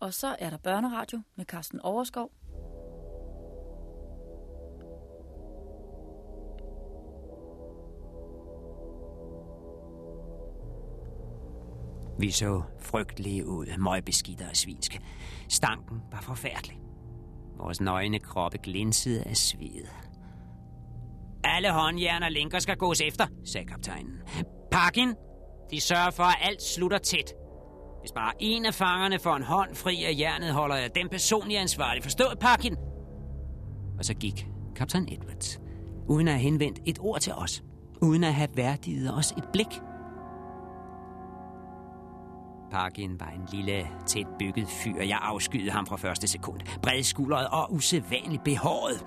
Og så er der børneradio med Carsten Overskov. Vi så frygtelige ud, møgbeskidte og svinske. Stanken var forfærdelig. Vores nøgne kroppe glinsede af sved. Alle håndjern og lænker skal gås efter, sagde kaptajnen. Pakken, de sørger for, at alt slutter tæt. Hvis bare en af fangerne får en hånd fri af jernet, holder jeg den personligt ansvarlig. Forstået, Pakken? Og så gik kaptajn Edwards, uden at have henvendt et ord til os. Uden at have værdiget os et blik. Parkin var en lille, tæt bygget fyr. Jeg afskyede ham fra første sekund. Bredskuldret og usædvanligt behåret.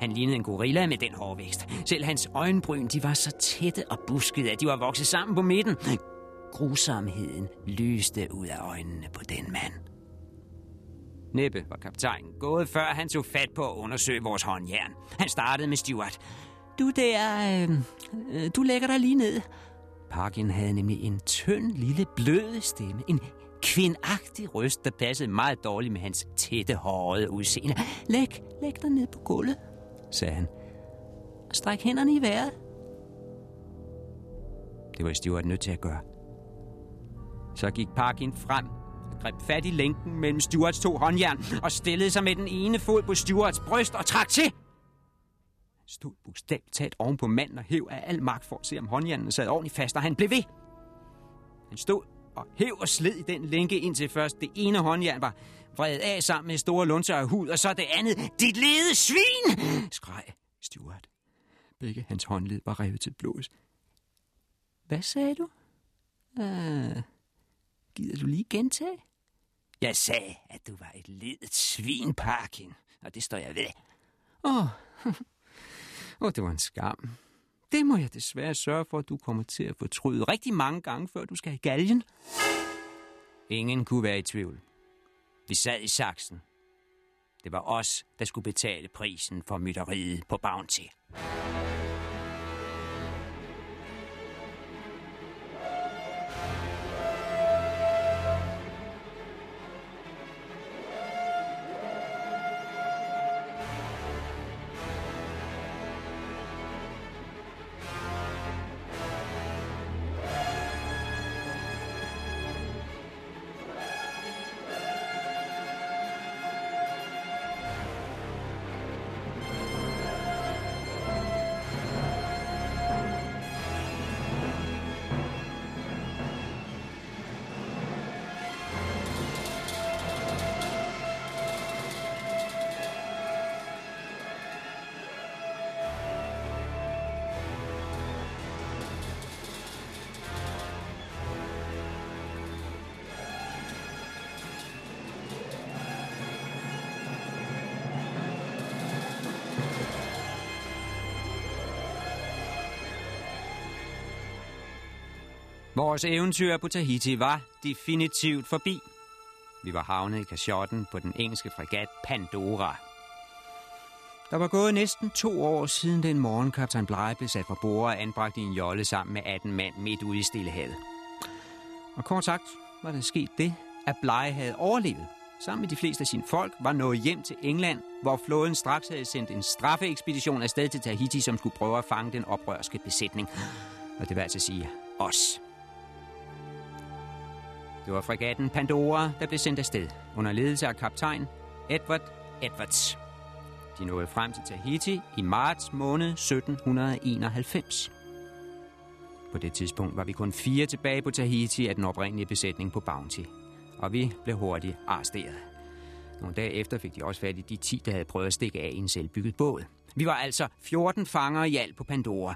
Han lignede en gorilla med den hårvækst. Selv hans øjenbryn, de var så tætte og buskede, at de var vokset sammen på midten. Grusomheden lyste ud af øjnene på den mand. Næppe var kaptajnen gået, før han tog fat på at undersøge vores håndjern. Han startede med Stuart. Du der, øh, øh, du lægger dig lige ned. Parkin havde nemlig en tynd, lille, blød stemme. En kvindagtig røst, der passede meget dårligt med hans tætte, hårede udseende. Læg, læg dig ned på gulvet, sagde han. Stræk hænderne i vejret. Det var Stuart nødt til at gøre. Så gik Parkin frem, greb fat i lænken mellem Stuarts to håndjern og stillede sig med den ene fod på Stuarts bryst og trak til. Stod bogstaveligt talt oven på manden og hæv af al magt for at se, om håndjernene sad ordentligt fast, og han blev ved. Han stod og hæv og sled i den lænke indtil først det ene håndjern var vredet af sammen med store lunser af hud, og så det andet, dit lede svin, skreg Stuart. Begge hans håndled var revet til blods. Hvad sagde du? Uh, gider du lige gentage? Jeg sagde, at du var et ledet svin, Parkin, og det står jeg ved. Åh, oh. oh, det var en skam. Det må jeg desværre sørge for, at du kommer til at fortryde rigtig mange gange, før du skal i galgen. Ingen kunne være i tvivl. Vi sad i saksen. Det var os, der skulle betale prisen for mytteriet på Bounty. Vores eventyr på Tahiti var definitivt forbi. Vi var havnet i kashotten på den engelske fregat Pandora. Der var gået næsten to år siden den morgen, kaptajn Bly blev sat fra bord og anbragt i en jolle sammen med 18 mand midt ude i Stillehavet. Og kort sagt var der sket det, at Bly havde overlevet. Sammen med de fleste af sine folk var nået hjem til England, hvor flåden straks havde sendt en straffeekspedition afsted til Tahiti, som skulle prøve at fange den oprørske besætning. Og det vil altså sige os. Det var fregatten Pandora, der blev sendt afsted, under ledelse af kaptajn Edward Edwards. De nåede frem til Tahiti i marts måned 1791. På det tidspunkt var vi kun fire tilbage på Tahiti af den oprindelige besætning på Bounty, og vi blev hurtigt arresteret. Nogle dage efter fik de også fat i de 10, der havde prøvet at stikke af i en selvbygget båd. Vi var altså 14 fanger i alt på Pandora,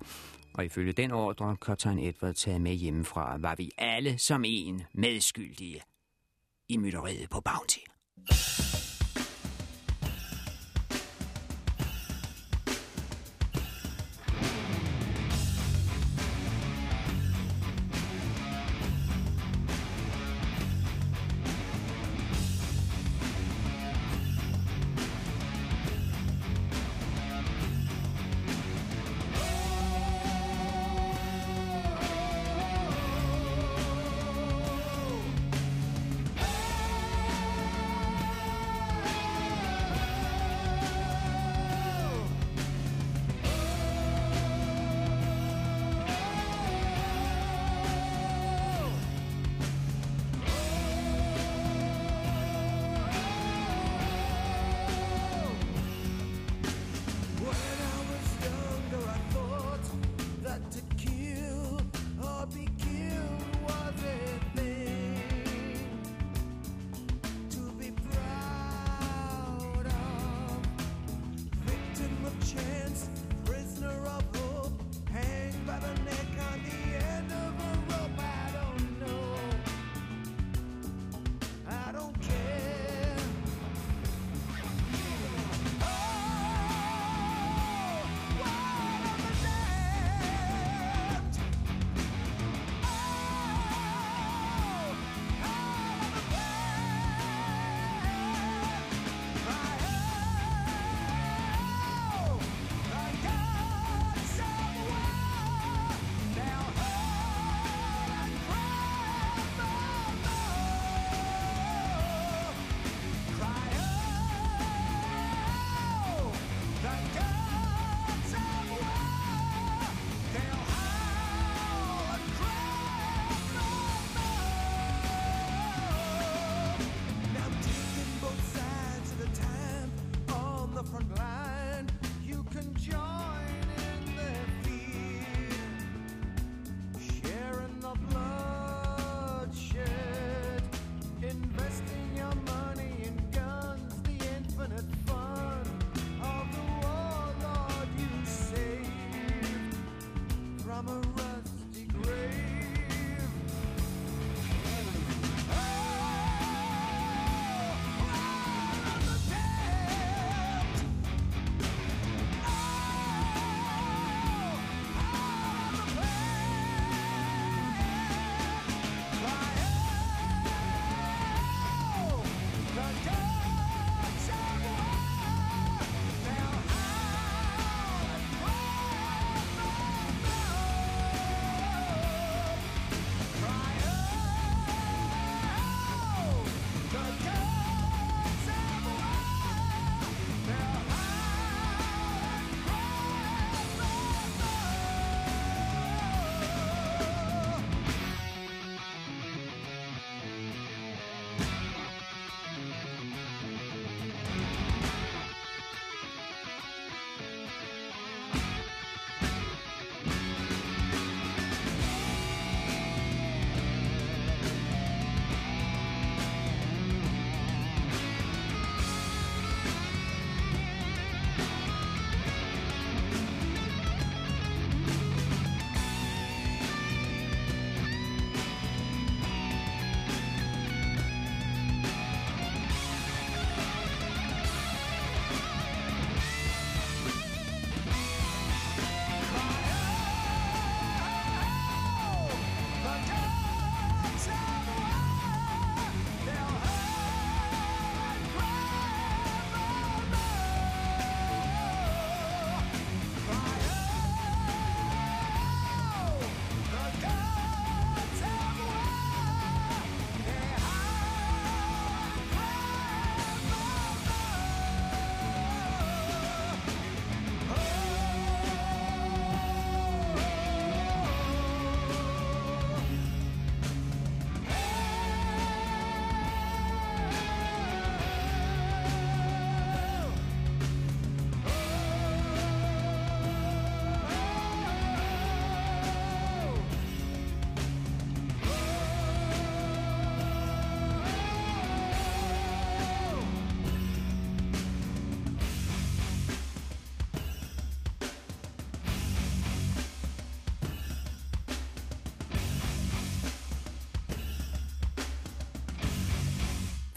og ifølge den ordre, kaptajn Edward taget med hjemmefra, var vi alle som en medskyldige i mytteriet på Bounty.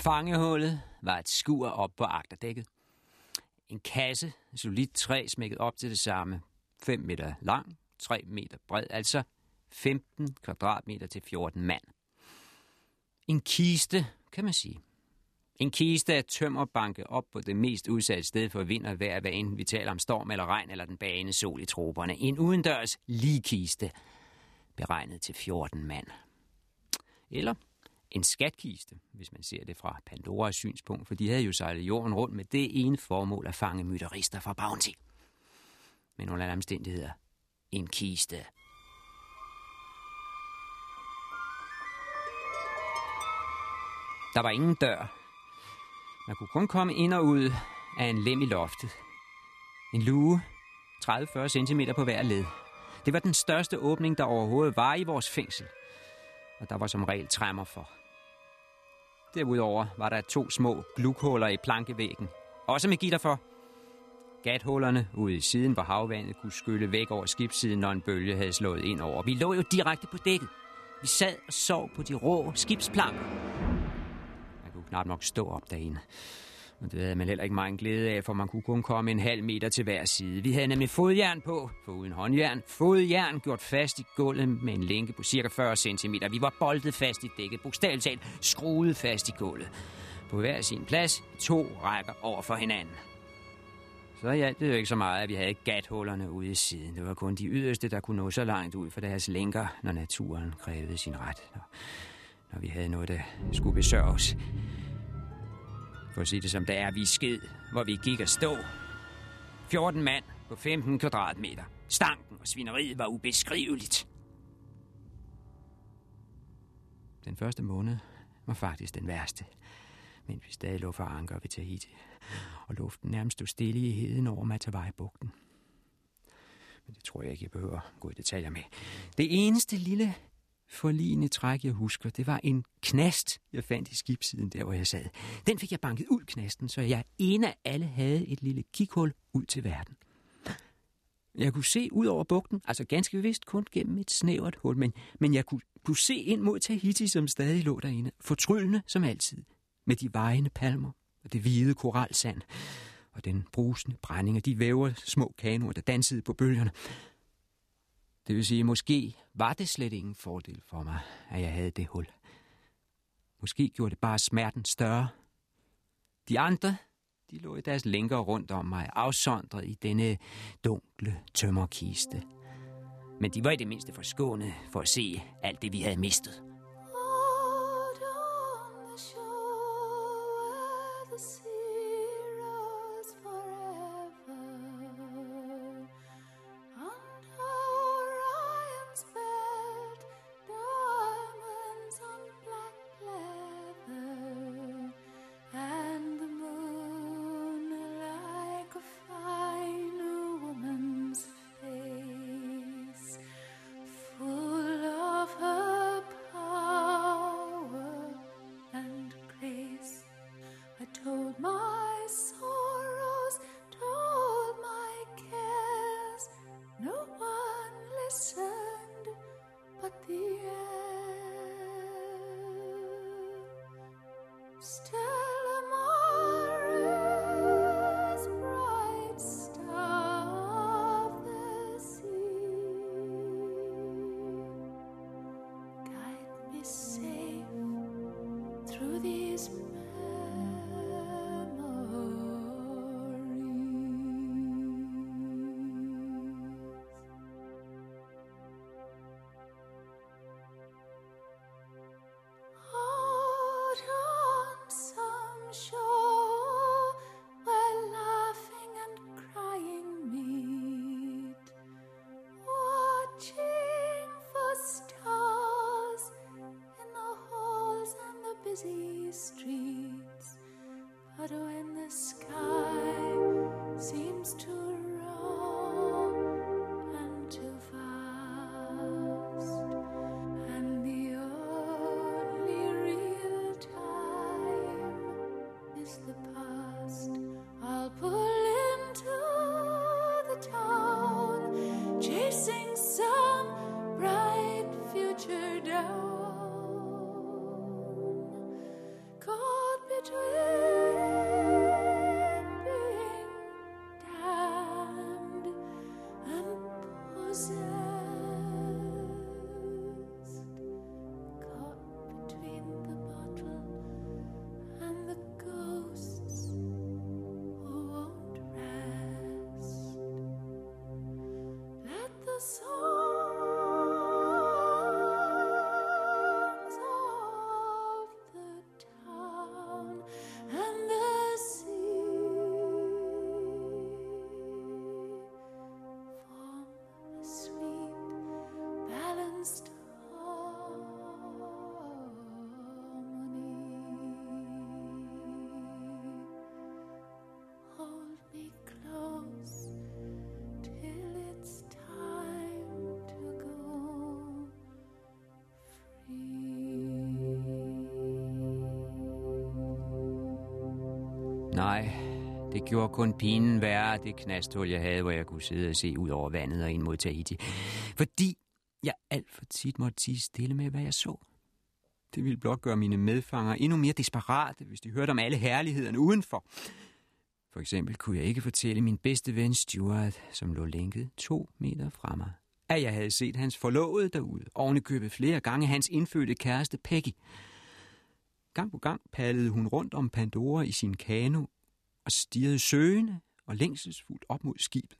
Fangehullet var et skur op på agterdækket. En kasse, solidt træ, smækket op til det samme. 5 meter lang, 3 meter bred, altså 15 kvadratmeter til 14 mand. En kiste, kan man sige. En kiste af tømmer banke op på det mest udsatte sted for vind og vejr, hvad enten vi taler om storm eller regn eller den bagende sol i troberne. En udendørs ligkiste, beregnet til 14 mand. Eller en skatkiste, hvis man ser det fra Pandoras synspunkt, for de havde jo sejlet jorden rundt med det ene formål at fange myterister fra Bounty. Men under alle omstændigheder, en kiste. Der var ingen dør. Man kunne kun komme ind og ud af en lem i loftet. En luge, 30-40 cm på hver led. Det var den største åbning, der overhovedet var i vores fængsel. Og der var som regel træmmer for. Derudover var der to små glukhuller i plankevæggen, også med gitter for. Gathullerne ude i siden, hvor havvandet kunne skylle væk over skibssiden, når en bølge havde slået ind over. Vi lå jo direkte på dækket. Vi sad og sov på de rå skibsplanker. Man kunne knap nok stå op derinde. Og det havde man heller ikke meget glæde af, for man kunne kun komme en halv meter til hver side. Vi havde nemlig fodjern på, for uden håndjern. Fodjern gjort fast i gulvet med en lænke på cirka 40 cm. Vi var boltet fast i dækket, bogstaveligt talt skruet fast i gulvet. På hver sin plads, to rækker over for hinanden. Så hjalp det jo ikke så meget, at vi havde gathullerne ude i siden. Det var kun de yderste, der kunne nå så langt ud for deres lænker, når naturen krævede sin ret. Når, når vi havde noget, der skulle besørges. For at sige det som det er, vi sked, hvor vi gik og stå. 14 mand på 15 kvadratmeter. Stanken og svineriet var ubeskriveligt. Den første måned var faktisk den værste. Men vi stadig lå for anker ved Tahiti. Og luften nærmest stod stille i heden over Matavai-bugten. Men det tror jeg ikke, jeg behøver gå i detaljer med. Det eneste lille forligende træk, jeg husker, det var en knast, jeg fandt i skibsiden, der hvor jeg sad. Den fik jeg banket ud, knasten, så jeg en af alle havde et lille kikhul ud til verden. Jeg kunne se ud over bugten, altså ganske vist kun gennem et snævert hul, men, men jeg kunne, kunne se ind mod Tahiti, som stadig lå derinde, fortryllende som altid, med de vejende palmer og det hvide koralsand, og den brusende brænding af de væver små kanoer, der dansede på bølgerne. Det vil sige, måske var det slet ingen fordel for mig, at jeg havde det hul. Måske gjorde det bare smerten større. De andre, de lå i deres lænker rundt om mig, afsondret i denne dunkle tømmerkiste. Men de var i det mindste forskånet for at se alt det, vi havde mistet. Nej, det gjorde kun pinen værre, det knasthul, jeg havde, hvor jeg kunne sidde og se ud over vandet og ind mod Tahiti. Fordi jeg alt for tit måtte tige stille med, hvad jeg så. Det ville blot gøre mine medfanger endnu mere desperate, hvis de hørte om alle herlighederne udenfor. For eksempel kunne jeg ikke fortælle min bedste ven Stuart, som lå lænket to meter fra mig, at jeg havde set hans forlovede derude, ovenikøbet flere gange hans indfødte kæreste Peggy. Gang på gang padlede hun rundt om Pandora i sin kano og stirrede søgende og længselsfuldt op mod skibet.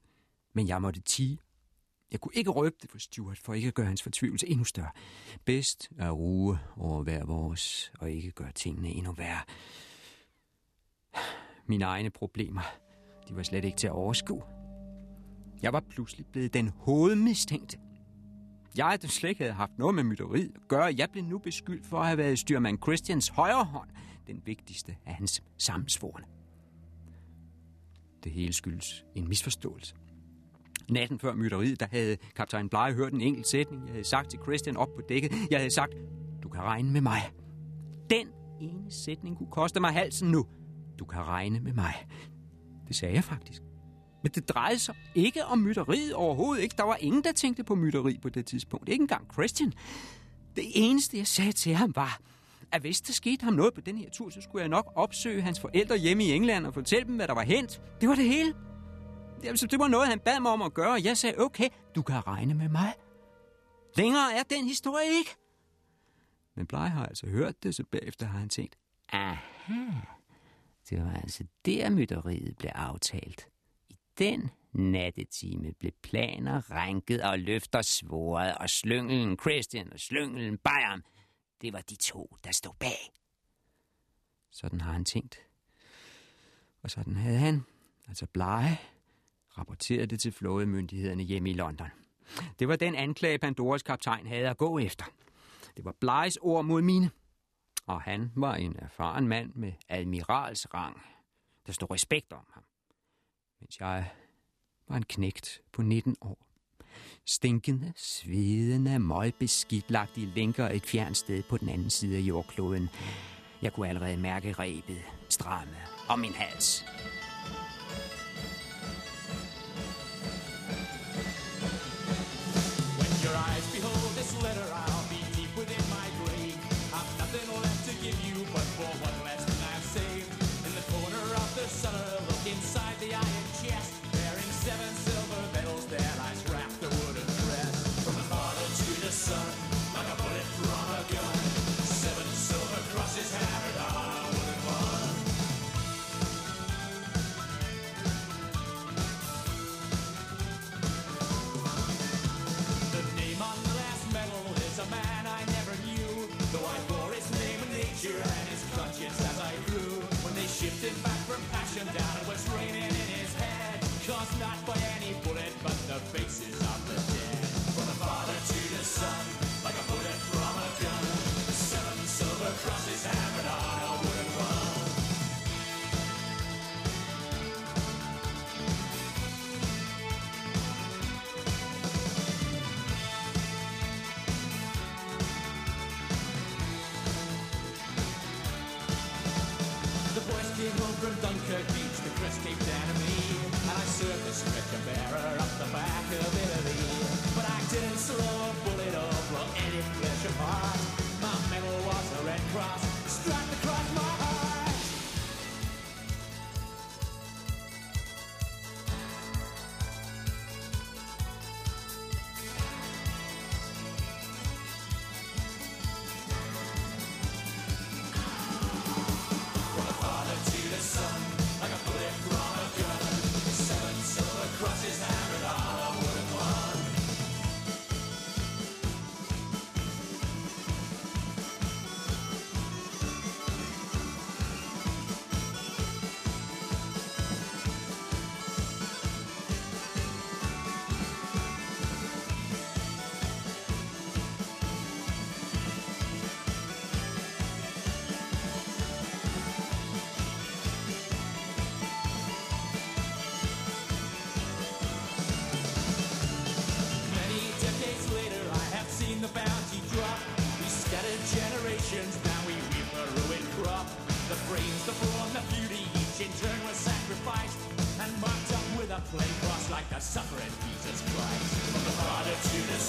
Men jeg måtte tige. Jeg kunne ikke røbe det for Stuart, for ikke at gøre hans fortvivlelse endnu større. Bedst at ruge over hver vores, og ikke gøre tingene endnu værre. Mine egne problemer, de var slet ikke til at overskue. Jeg var pludselig blevet den hovedmistænkte. Jeg, der slet ikke havde haft noget med mytteriet at gøre, jeg blev nu beskyldt for at have været styrmand Christians højre hånd, den vigtigste af hans sammensvorene. Det hele skyldes en misforståelse. Natten før mytteriet, der havde kaptajn Blege hørt en enkelt sætning. Jeg havde sagt til Christian op på dækket. Jeg havde sagt, du kan regne med mig. Den ene sætning kunne koste mig halsen nu. Du kan regne med mig. Det sagde jeg faktisk. Men det drejede sig ikke om mytteriet overhovedet ikke. Der var ingen, der tænkte på mytteri på det tidspunkt. Ikke engang Christian. Det eneste, jeg sagde til ham, var, at hvis der skete ham noget på den her tur, så skulle jeg nok opsøge hans forældre hjemme i England og fortælle dem, hvad der var hent. Det var det hele. Altså, det var noget, han bad mig om at gøre, og jeg sagde, okay, du kan regne med mig. Længere er den historie ikke. Men Blej har altså hørt det, så bagefter har han tænkt, aha, det var altså der mytteriet blev aftalt. Den nattetime blev planer rænket og løfter svoret, og slyngelen Christian og slyngelen Bayern, det var de to, der stod bag. Sådan har han tænkt. Og sådan havde han, altså Blege, rapporteret det til flådemyndighederne hjemme i London. Det var den anklage, Pandoras kaptajn havde at gå efter. Det var Bleges ord mod mine. Og han var en erfaren mand med admiralsrang. Der stod respekt om ham mens jeg var en knægt på 19 år. Stinkende, svedende, møgbeskidt lagt i lænker et fjernt sted på den anden side af jordkloden. Jeg kunne allerede mærke rebet, stramme om min hals. When your eyes behold this letter, I separate Jesus Christ. From the Father to the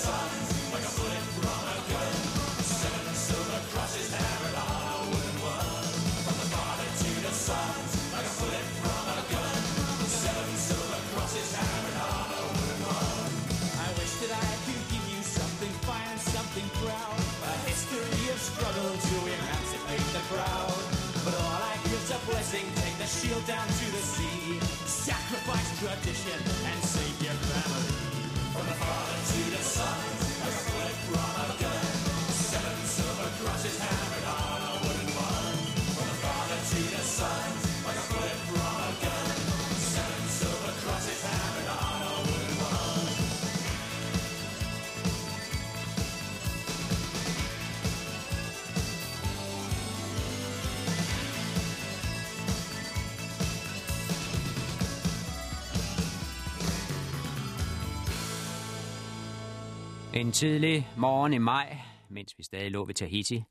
En tidlig morgen i maj, mens vi stadig lå ved Tahiti,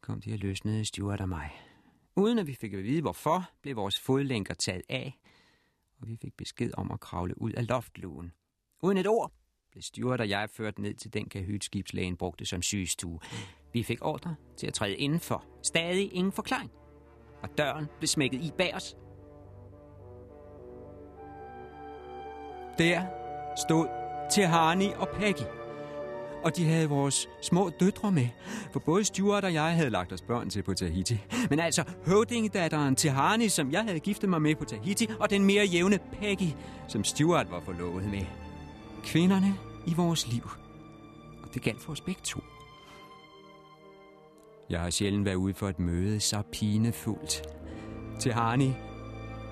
kom de og løsnede Stuart og mig. Uden at vi fik at vide hvorfor, blev vores fodlænker taget af, og vi fik besked om at kravle ud af loftluen. Uden et ord blev Stuart og jeg ført ned til den kahytskibslægen brugte som sygestue. Vi fik ordre til at træde indenfor. Stadig ingen forklaring. Og døren blev smækket i bag os. Der stod Tehani og Peggy. Og de havde vores små døtre med, for både Stuart og jeg havde lagt os børn til på Tahiti. Men altså høvdingedatteren Tehani, som jeg havde giftet mig med på Tahiti, og den mere jævne Peggy, som Stuart var forlovet med. Kvinderne i vores liv. Og det galt for os begge to. Jeg har sjældent været ude for et møde så pinefuldt. Tehani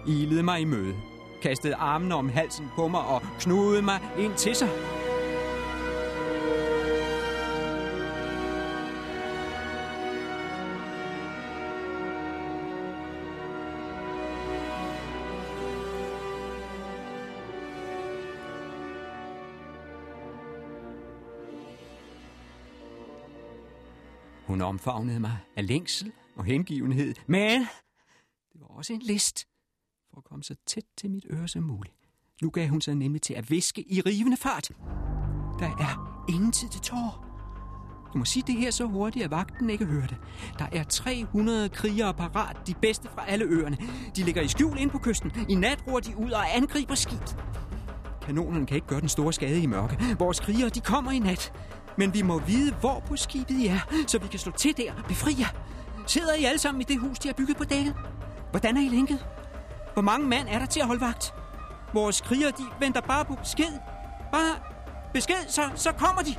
ilede mig i møde kastede armene om halsen på mig og knudede mig ind til sig. Hun omfavnede mig af længsel og hengivenhed, men det var også en list for at komme så tæt til mit øre som muligt. Nu gav hun sig nemlig til at viske i rivende fart. Der er ingen tid til tårer. Du må sige det her så hurtigt, at vagten ikke hører det. Der er 300 krigere parat, de bedste fra alle øerne. De ligger i skjul ind på kysten. I nat ruer de ud og angriber skib. Kanonerne kan ikke gøre den store skade i mørke. Vores krigere, de kommer i nat. Men vi må vide, hvor på skibet I er, så vi kan slå til der og befri jer. Sidder I alle sammen i det hus, de har bygget på dækket? Hvordan er I lænket? Hvor mange mand er der til at holde vagt? Vores kriger, de venter bare på besked. Bare besked, så, så kommer de.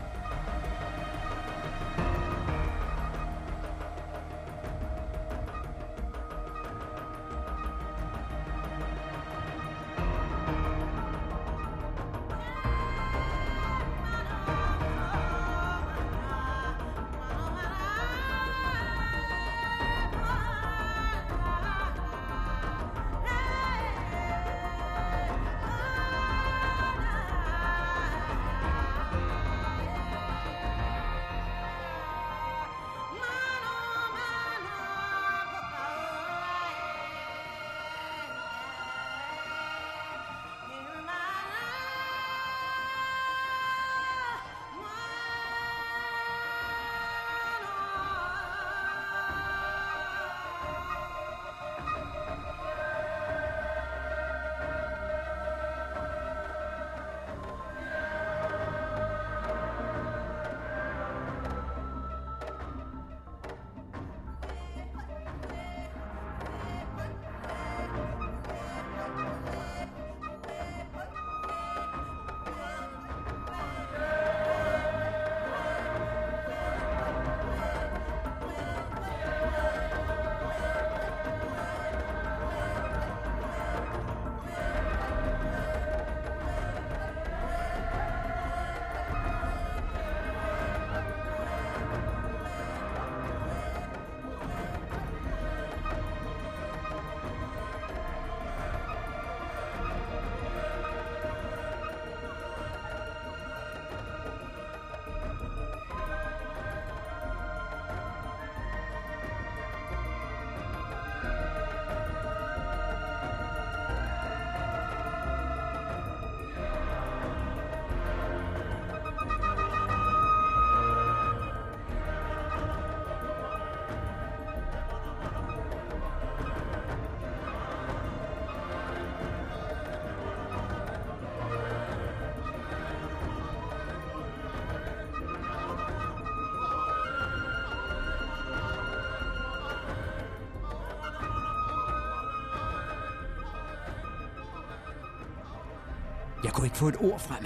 Kunne ikke få et ord frem.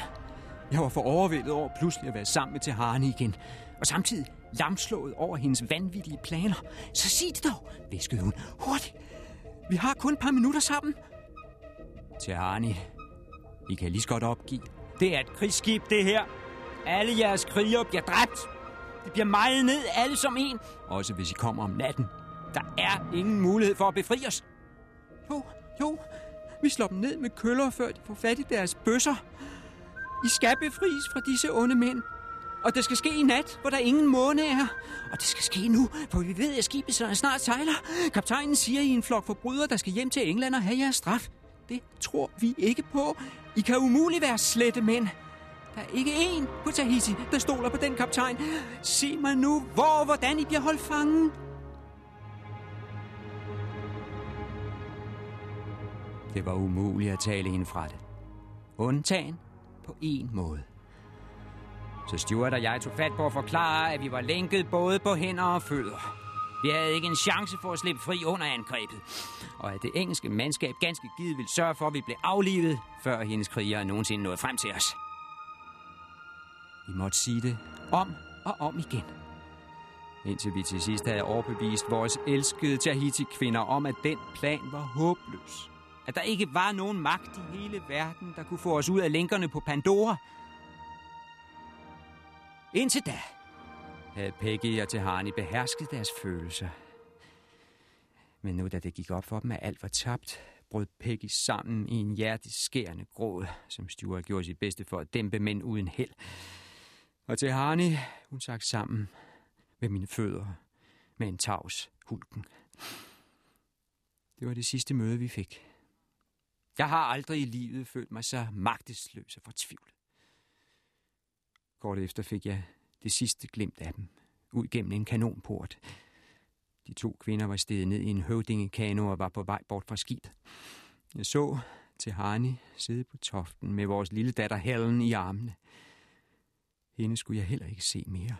Jeg var for overvældet over pludselig at være sammen med Tehani igen. Og samtidig lamslået over hendes vanvittige planer. Så sig det dog, viskede hun. Hurtigt. Vi har kun et par minutter sammen. Tehani, I kan lige så godt opgive. Det er et krigsskib, det her. Alle jeres krigere bliver dræbt. Det bliver meget ned, alle som en. Også hvis I kommer om natten. Der er ingen mulighed for at befri os. Jo, jo. Vi slår dem ned med køller, før de får fat i deres bøsser. I skal befries fra disse onde mænd. Og det skal ske i nat, hvor der ingen måne er. Og det skal ske nu, for vi ved, at skibet snart sejler. Kaptajnen siger, I en flok forbrydere, der skal hjem til England og have jeres straf. Det tror vi ikke på. I kan umuligt være slette mænd. Der er ikke én på Tahiti, der stoler på den kaptajn. Se mig nu, hvor og hvordan I bliver holdt fangen. Det var umuligt at tale hende fra det. Undtagen på en måde. Så Stuart og jeg tog fat på at forklare, at vi var lænket både på hænder og fødder. Vi havde ikke en chance for at slippe fri under angrebet. Og at det engelske mandskab ganske givet ville sørge for, at vi blev aflivet, før hendes krigere nogensinde nåede frem til os. Vi måtte sige det om og om igen. Indtil vi til sidst havde overbevist vores elskede Tahiti-kvinder om, at den plan var håbløs. At der ikke var nogen magt i hele verden, der kunne få os ud af lænkerne på Pandora. Indtil da havde Peggy og Tehani behersket deres følelser. Men nu da det gik op for dem, at alt var tabt, brød Peggy sammen i en hjerteskærende gråd, som Stuart gjorde sit bedste for at dæmpe mænd uden held. Og til Harni, hun sagt sammen ved mine fødder med en tavs hulken. Det var det sidste møde, vi fik. Jeg har aldrig i livet følt mig så magtesløs og fortvivlet. Kort efter fik jeg det sidste glimt af dem, ud gennem en kanonport. De to kvinder var steget ned i en høvdingekano og var på vej bort fra skibet. Jeg så til Harni sidde på toften med vores lille datter Helen i armene. Hende skulle jeg heller ikke se mere.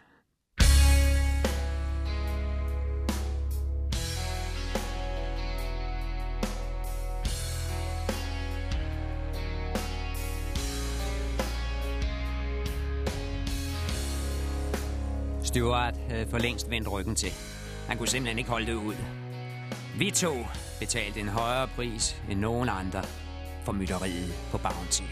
Stuart havde for længst vendt ryggen til. Han kunne simpelthen ikke holde det ud. Vi to betalte en højere pris end nogen andre for mytteriet på Bounty.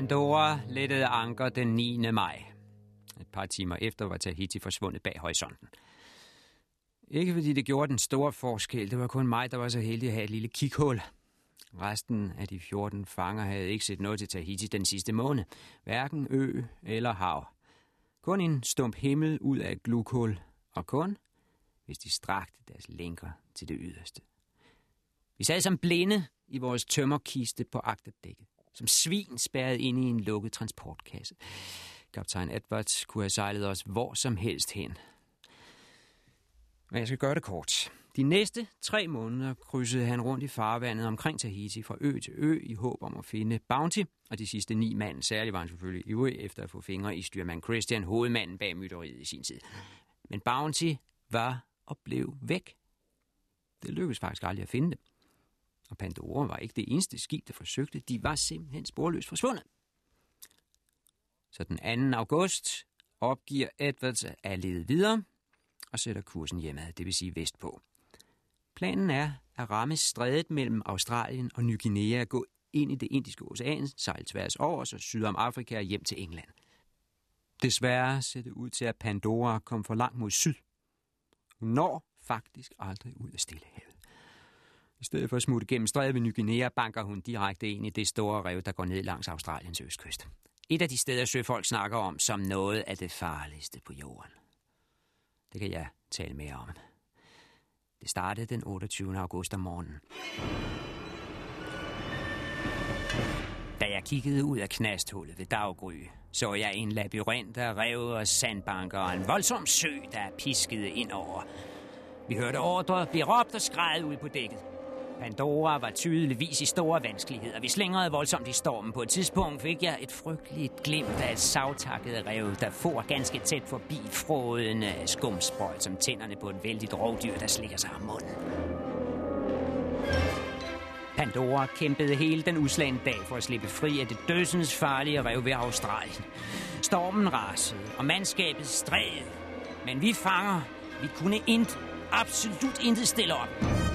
Pandora lettede anker den 9. maj. Et par timer efter var Tahiti forsvundet bag horisonten. Ikke fordi det gjorde den store forskel, det var kun mig, der var så heldig at have et lille kikhul. Resten af de 14 fanger havde ikke set noget til Tahiti den sidste måned. Hverken ø eller hav. Kun en stump himmel ud af et glukhul, og kun, hvis de strakte deres lænker til det yderste. Vi sad som blinde i vores tømmerkiste på agterdækket, som svin spærret ind i en lukket transportkasse. Kaptajn Edwards kunne have sejlet os hvor som helst hen. Men jeg skal gøre det kort. De næste tre måneder krydsede han rundt i farvandet omkring Tahiti fra ø til ø i håb om at finde Bounty, og de sidste ni mand, særligt var han selvfølgelig ivrig efter at få fingre i styrmand Christian, hovedmanden bag mytteriet i sin tid. Men Bounty var og blev væk. Det lykkedes faktisk aldrig at finde dem. Og Pandora var ikke det eneste skib, der forsøgte. De var simpelthen sporløst forsvundet. Så den 2. august opgiver Edwards at lede videre og sætter kursen hjemad, det vil sige vestpå. Planen er at ramme strædet mellem Australien og Ny Guinea, gå ind i det indiske ocean, sejle tværs over, så syd om Afrika og hjem til England. Desværre ser det ud til, at Pandora kom for langt mod syd. Hun når faktisk aldrig ud af Stillehavet. I stedet for at smutte gennem strædet ved Ny Guinea, banker hun direkte ind i det store rev, der går ned langs Australiens østkyst. Et af de steder, søfolk snakker om som noget af det farligste på jorden. Det kan jeg tale mere om. Det startede den 28. august om morgenen. Da jeg kiggede ud af knasthullet ved daggry, så jeg en labyrint af rev og sandbanker og en voldsom sø, der piskede ind over. Vi hørte ordre blive råbt og skrejet ud på dækket. Pandora var tydeligvis i store vanskeligheder. Vi slingrede voldsomt i stormen. På et tidspunkt fik jeg et frygteligt glimt af et savtakket rev, der for ganske tæt forbi frådende skumsprøjt, som tænderne på et vældigt rovdyr, der slikker sig om munden. Pandora kæmpede hele den uslagende dag for at slippe fri af det dødsens farlige rev ved Australien. Stormen rasede, og mandskabet stræd. Men vi fanger, vi kunne intet, absolut intet stille op.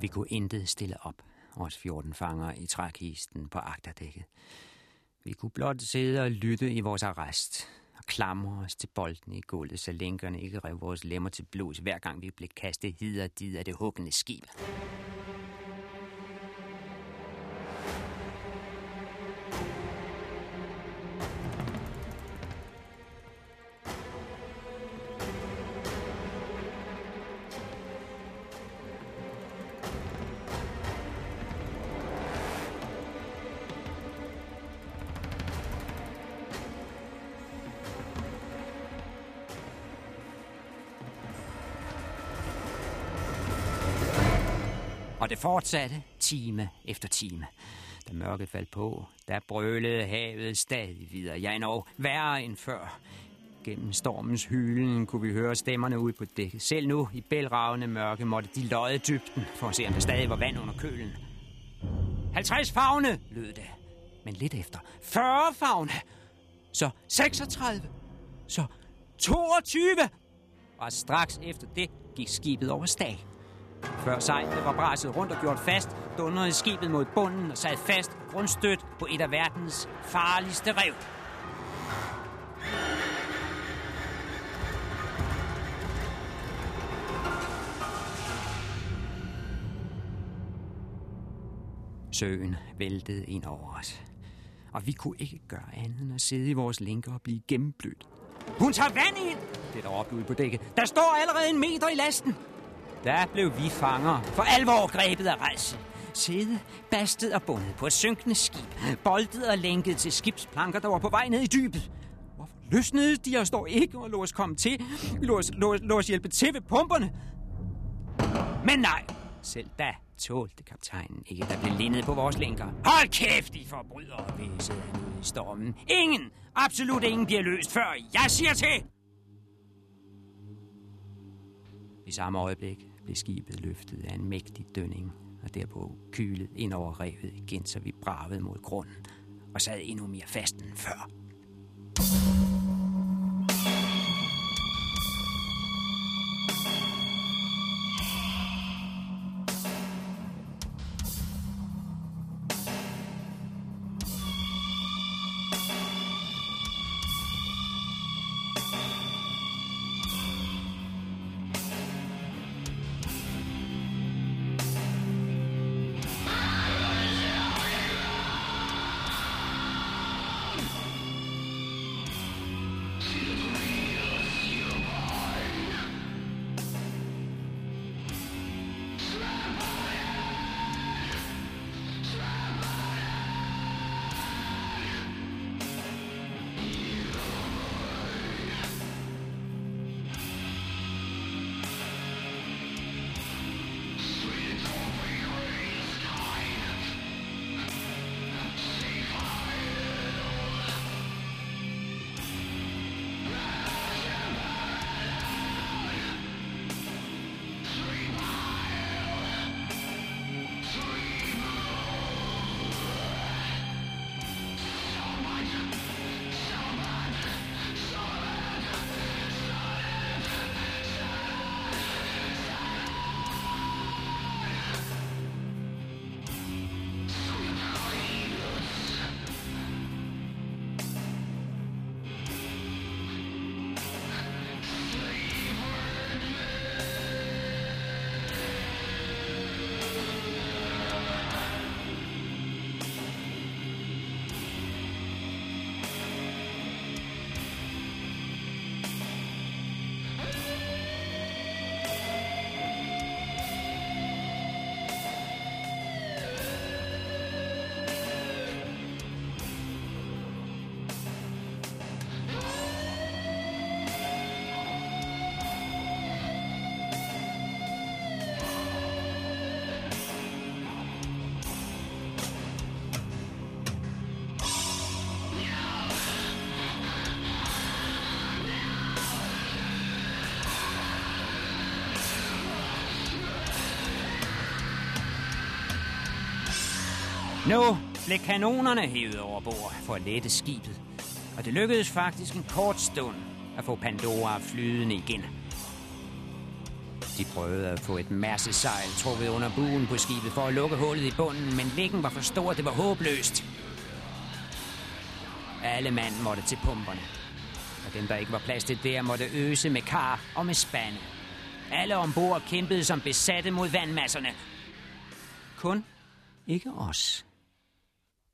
Vi kunne intet stille op, os 14 fanger i trækisten på agterdækket. Vi kunne blot sidde og lytte i vores arrest og klamre os til bolden i gulvet, så lænkerne ikke rev vores lemmer til blod, hver gang vi blev kastet hid og did af det huggende skib. Det fortsatte time efter time. Da mørket faldt på, der brølede havet stadig videre. Ja, endnu værre end før. Gennem stormens hylen kunne vi høre stemmerne ud på dækket. Selv nu, i bælragende mørke, måtte de løje dybden, for at se, om der stadig var vand under kølen. 50 fagne, lød det. Men lidt efter. 40 fagne! Så 36. Så 22. Og straks efter det gik skibet over stag. Før sejlet var braset rundt og gjort fast, dundrede skibet mod bunden og sad fast grundstødt på et af verdens farligste rev. Søen væltede ind over os. Og vi kunne ikke gøre andet end at sidde i vores lænker og blive gennemblødt. Hun tager vand ind! Det der råbte ude på dækket. Der står allerede en meter i lasten. Der blev vi fanger, for alvor grebet af rejse. Sæde, bastet og bundet på et synkende skib, boltet og lænket til skibsplanker, der var på vej ned i dybet. Hvorfor løsnede de os dog ikke og lå os komme til? Lå os, lå, lå os hjælpe til ved pumperne? Men nej, selv da tålte kaptajnen ikke, der blev lindet på vores lænker. Hold kæft, I forbrydere, væsede han ud i stormen. Ingen, absolut ingen bliver løst, før jeg siger til. I samme øjeblik blev skibet løftet af en mægtig dønning, og derpå kylet ind over revet igen, så vi bravede mod grunden og sad endnu mere fast end før. Nu blev kanonerne hævet over bord for at lette skibet. Og det lykkedes faktisk en kort stund at få Pandora flydende igen. De prøvede at få et masse sejl trukket under buen på skibet for at lukke hullet i bunden, men lækken var for stor, det var håbløst. Alle mand måtte til pumperne. Og dem, der ikke var plads til der, måtte øse med kar og med spande. Alle ombord kæmpede som besatte mod vandmasserne. Kun ikke os.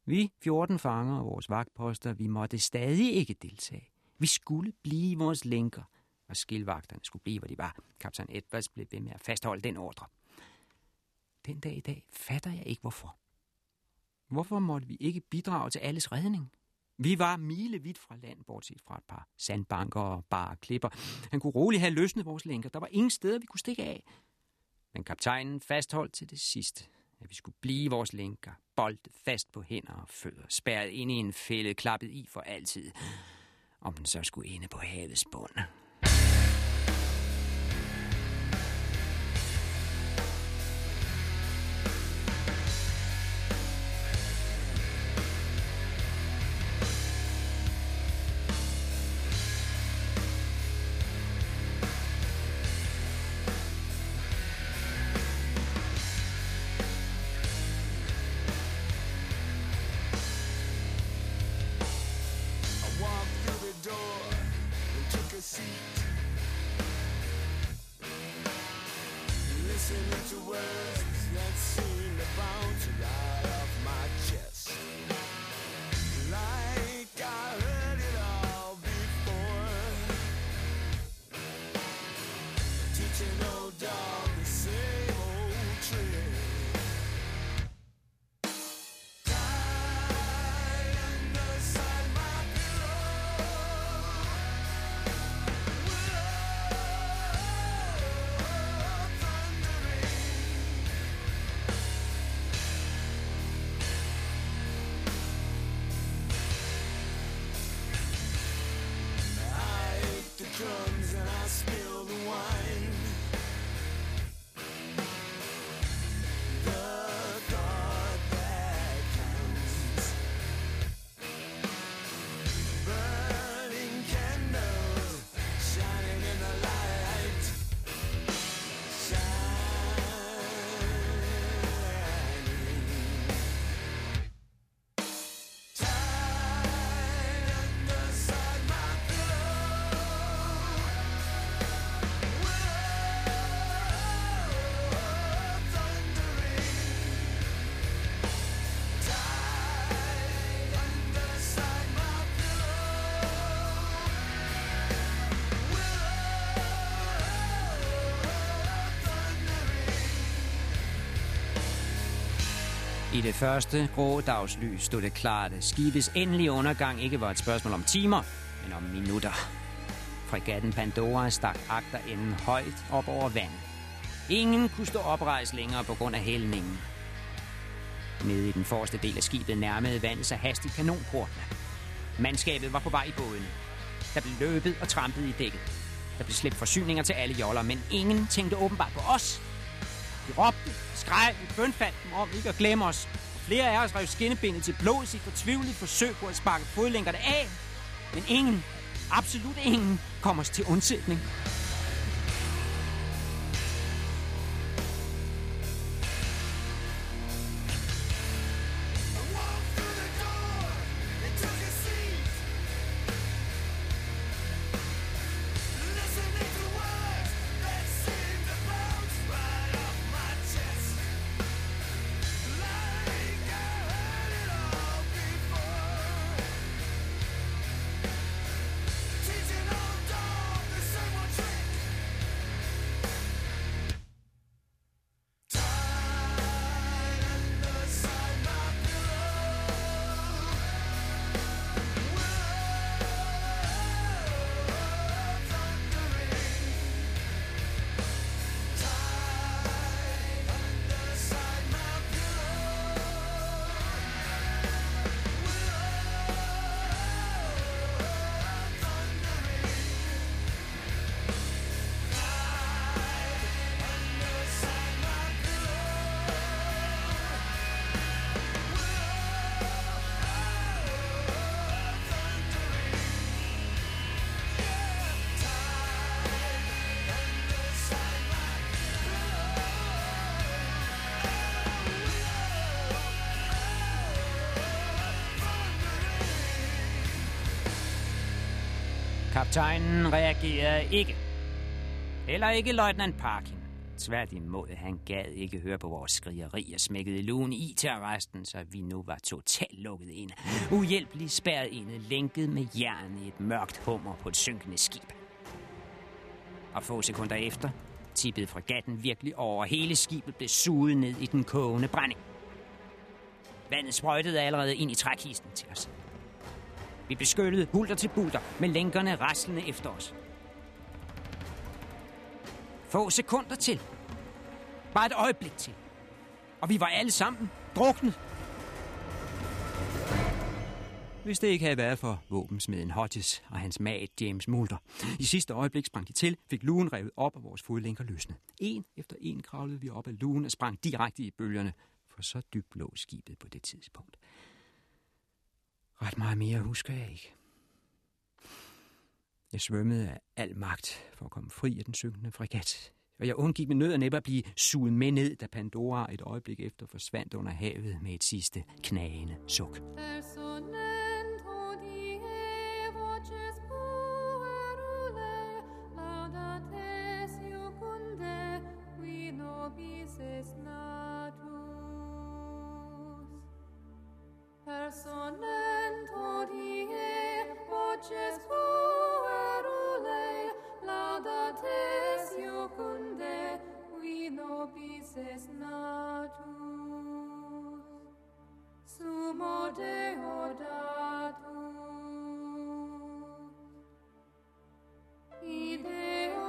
Vi 14 fanger og vores vagtposter, vi måtte stadig ikke deltage. Vi skulle blive vores lænker, og skilvagterne skulle blive, hvor de var. Kaptajn Edwards blev ved med at fastholde den ordre. Den dag i dag fatter jeg ikke, hvorfor. Hvorfor måtte vi ikke bidrage til alles redning? Vi var milevidt fra land, bortset fra et par sandbanker og bare klipper. Han kunne roligt have løsnet vores lænker. Der var ingen steder, vi kunne stikke af. Men kaptajnen fastholdt til det sidste at vi skulle blive vores lænker, boldet fast på hænder og fødder, spærret ind i en fælde, klappet i for altid, om den så skulle ende på havets bund. Det første grå dagslys stod det klart, at skibets endelige undergang ikke var et spørgsmål om timer, men om minutter. Fregatten Pandora stak agterenden højt op over vandet. Ingen kunne stå oprejst længere på grund af hældningen. Nede i den forreste del af skibet nærmede vandet sig hastigt kanonportene. Mandskabet var på vej i båden. Der blev løbet og trampet i dækket. Der blev slæbt forsyninger til alle joller, men ingen tænkte åbenbart på os. Vi råbte, skreg, vi bønfaldt dem om ikke at glemme os. Flere af os rev skinnebenet til blods i fortvivlet forsøg på at sparke fodlænkerne af. Men ingen, absolut ingen, kom os til undsætning. Kaptajnen reagerede ikke. Heller ikke løjtnant Parkin. Tværtimod, han gad ikke høre på vores skrigeri og smækkede lugen i til arresten, så vi nu var totalt lukket ind. Uhjælpeligt spærret inde, lænket med jern i et mørkt hummer på et synkende skib. Og få sekunder efter tippede fregatten virkelig over, og hele skibet blev suget ned i den kogende brænding. Vandet sprøjtede allerede ind i trækisten til os. Vi beskyttede hulter til bulter med lænkerne raslende efter os. Få sekunder til. Bare et øjeblik til. Og vi var alle sammen druknet. Hvis det ikke havde været for våbensmeden Hodges og hans mag James Mulder. I sidste øjeblik sprang de til, fik lugen revet op og vores fodlænker løsnet. En efter en kravlede vi op af lugen og sprang direkte i bølgerne, for så dybt lå skibet på det tidspunkt. Ret meget mere husker jeg ikke. Jeg svømmede af al magt for at komme fri af den synkende fregat, og jeg undgik med nød og næppe at blive suget med ned, da Pandora et øjeblik efter forsvandt under havet med et sidste knagende suk. It's. Personento die voces puerule, laudates iocunde, qui natus. Ideo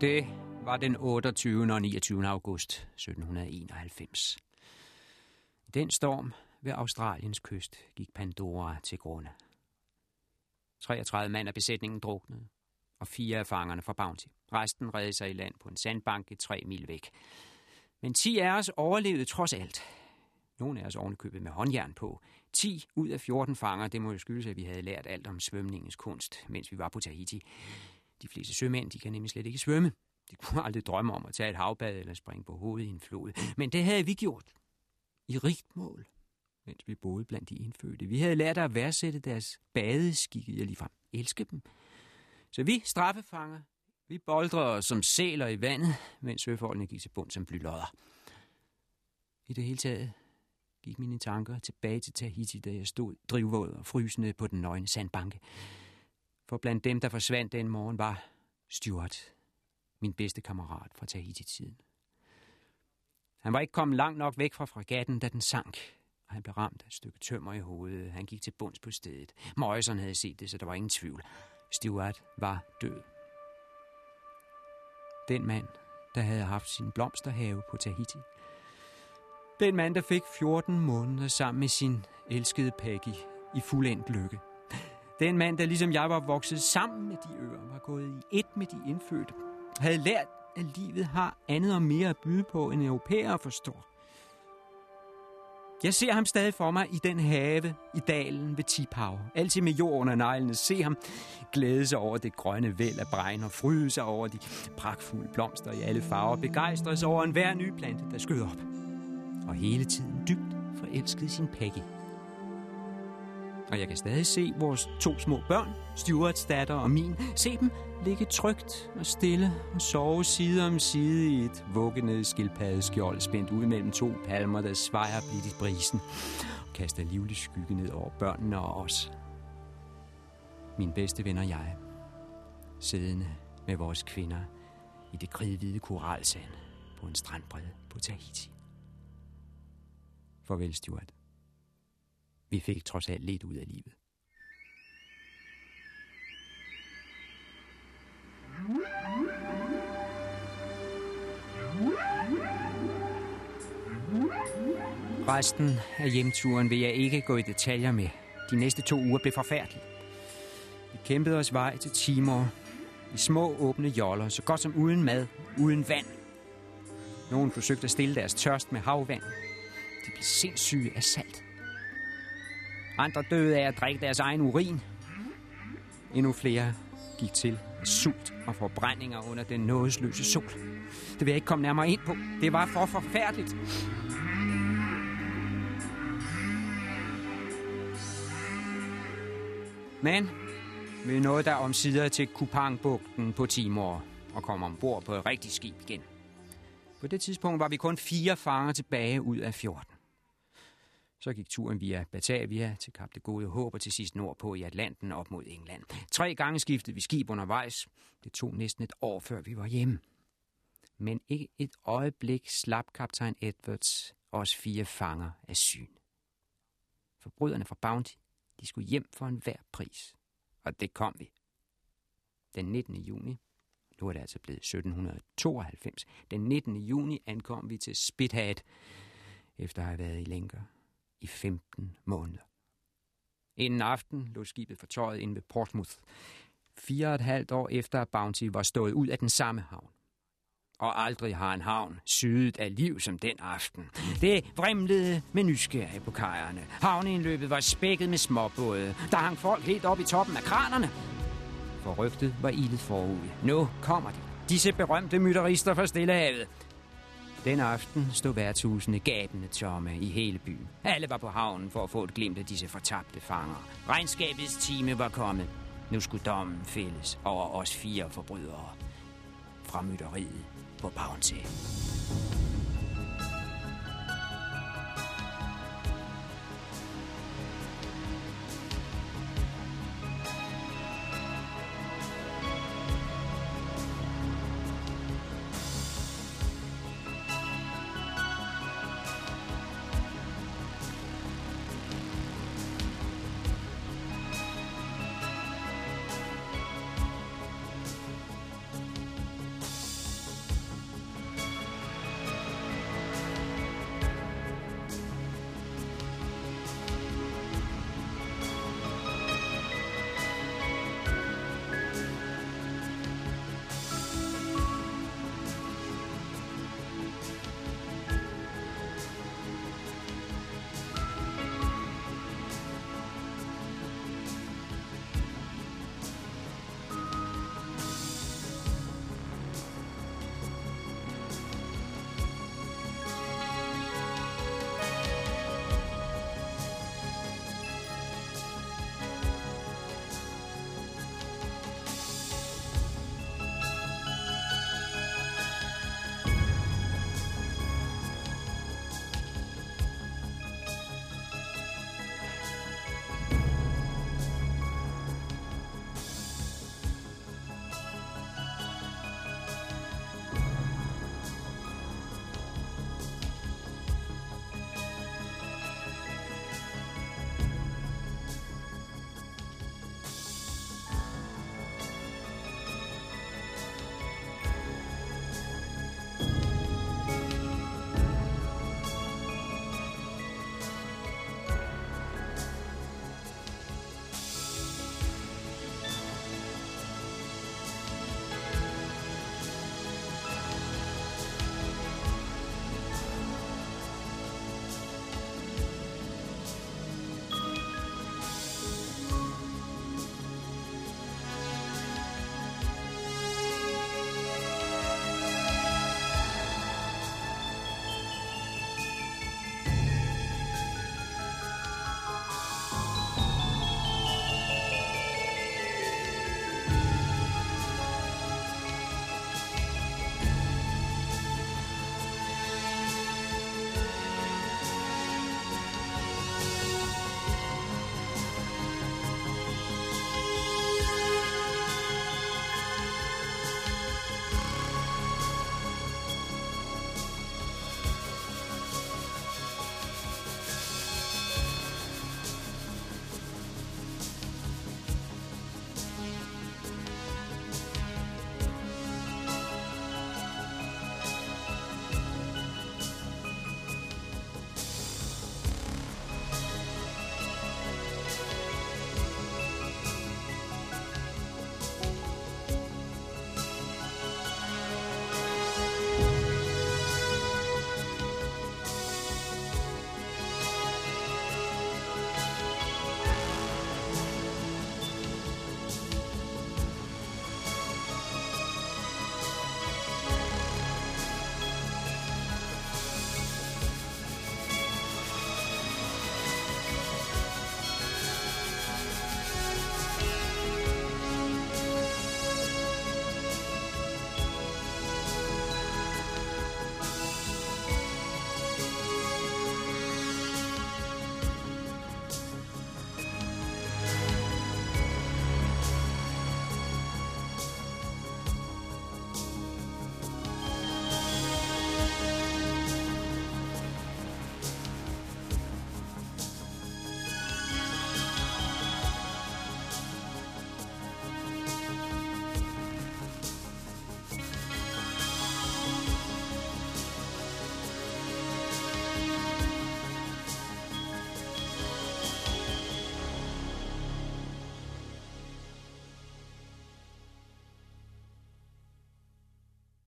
Det var den 28. og 29. august 1791. I den storm ved Australiens kyst gik Pandora til grunde. 33 mand af besætningen druknede, og fire af fangerne fra Bounty. Resten redde sig i land på en sandbanke tre mil væk. Men 10 af os overlevede trods alt. Nogle af os ovenikøbet med håndjern på. 10 ud af 14 fanger, det må jo skyldes, at vi havde lært alt om svømningens kunst, mens vi var på Tahiti. De fleste sømænd, de kan nemlig slet ikke svømme. De kunne aldrig drømme om at tage et havbad eller springe på hovedet i en flod. Men det havde vi gjort. I rigt mål. Mens vi boede blandt de indfødte. Vi havde lært at værdsætte deres badeskikke. Jeg ligefrem elske dem. Så vi, straffefanger, vi boldrede os som sæler i vandet, mens søfolkene gik til bund som blylodder. I det hele taget gik mine tanker tilbage til Tahiti, da jeg stod drivvåd og frysende på den nøgne sandbanke. For blandt dem, der forsvandt den morgen, var Stuart, min bedste kammerat fra Tahiti-tiden. Han var ikke kommet langt nok væk fra fregatten, da den sank, og han blev ramt af et stykke tømmer i hovedet. Han gik til bunds på stedet. Morrison havde set det, så der var ingen tvivl. Stuart var død. Den mand, der havde haft sin blomsterhave på Tahiti. Den mand, der fik 14 måneder sammen med sin elskede Peggy i fuldendt lykke. Den mand, der ligesom jeg var vokset sammen med de øer, var gået i et med de indfødte, havde lært, at livet har andet og mere at byde på, end europæere forstår. Jeg ser ham stadig for mig i den have i dalen ved Tipau. Altid med jord under neglene. Se ham glæde sig over det grønne væld af bregn og fryde sig over de pragtfulde blomster i alle farver. Begejstre sig over enhver ny plante, der skød op. Og hele tiden dybt forelskede sin Peggy. Og jeg kan stadig se vores to små børn, Stuarts datter og min, se dem ligge trygt og stille og sove side om side i et vuggende skildpaddeskjold spændt ud mellem to palmer, der svejer blidt i brisen og kaster livlig skygge ned over børnene og os. Min bedste ven og jeg, siddende med vores kvinder i det kridhvide koralsand på en strandbred på Tahiti. Farvel, Stuart. Vi fik trods alt lidt ud af livet. Resten af hjemturen vil jeg ikke gå i detaljer med. De næste to uger blev forfærdelige. Vi kæmpede os vej til Timor i små åbne joller, så godt som uden mad, uden vand. Nogen forsøgte at stille deres tørst med havvand. De blev sindssyge af salt. Andre døde af at drikke deres egen urin. Endnu flere gik til sult og forbrændinger under den nådesløse sol. Det vil jeg ikke komme nærmere ind på. Det var for forfærdeligt. Men vi nåede der omsider til Kupangbugten på Timor og kom ombord på et rigtigt skib igen. På det tidspunkt var vi kun fire fanger tilbage ud af 14. Så gik turen via Batavia til Kap det Gode Håb og til sidst nordpå i Atlanten op mod England. Tre gange skiftede vi skib undervejs. Det tog næsten et år, før vi var hjemme. Men ikke et øjeblik slap kaptajn Edwards os fire fanger af syn. Forbryderne fra Bounty, De skulle hjem for enhver pris. Og det kom vi. Den 19. juni, nu er det altså blevet 1792, den 19. juni ankom vi til Spithead, efter at have været i lænker i 15 måneder. Inden aften lå skibet fortøjet ind inde ved Portsmouth, fire og et halvt år efter at Bounty var stået ud af den samme havn. Og aldrig har en havn sydet af liv som den aften. Det vrimlede med nysgerrige på kajerne. Havneindløbet var spækket med småbåde. Der hang folk helt op i toppen af kranerne. For rygtet var ildet forud. Nu kommer de. Disse berømte mytterister fra Stillehavet. Den aften stod værtshusene gabende tomme i hele byen. Alle var på havnen for at få et glimt af disse fortabte fanger. Regnskabets time var kommet. Nu skulle dommen fælles over os fire forbrydere fra mytteriet på Bounty.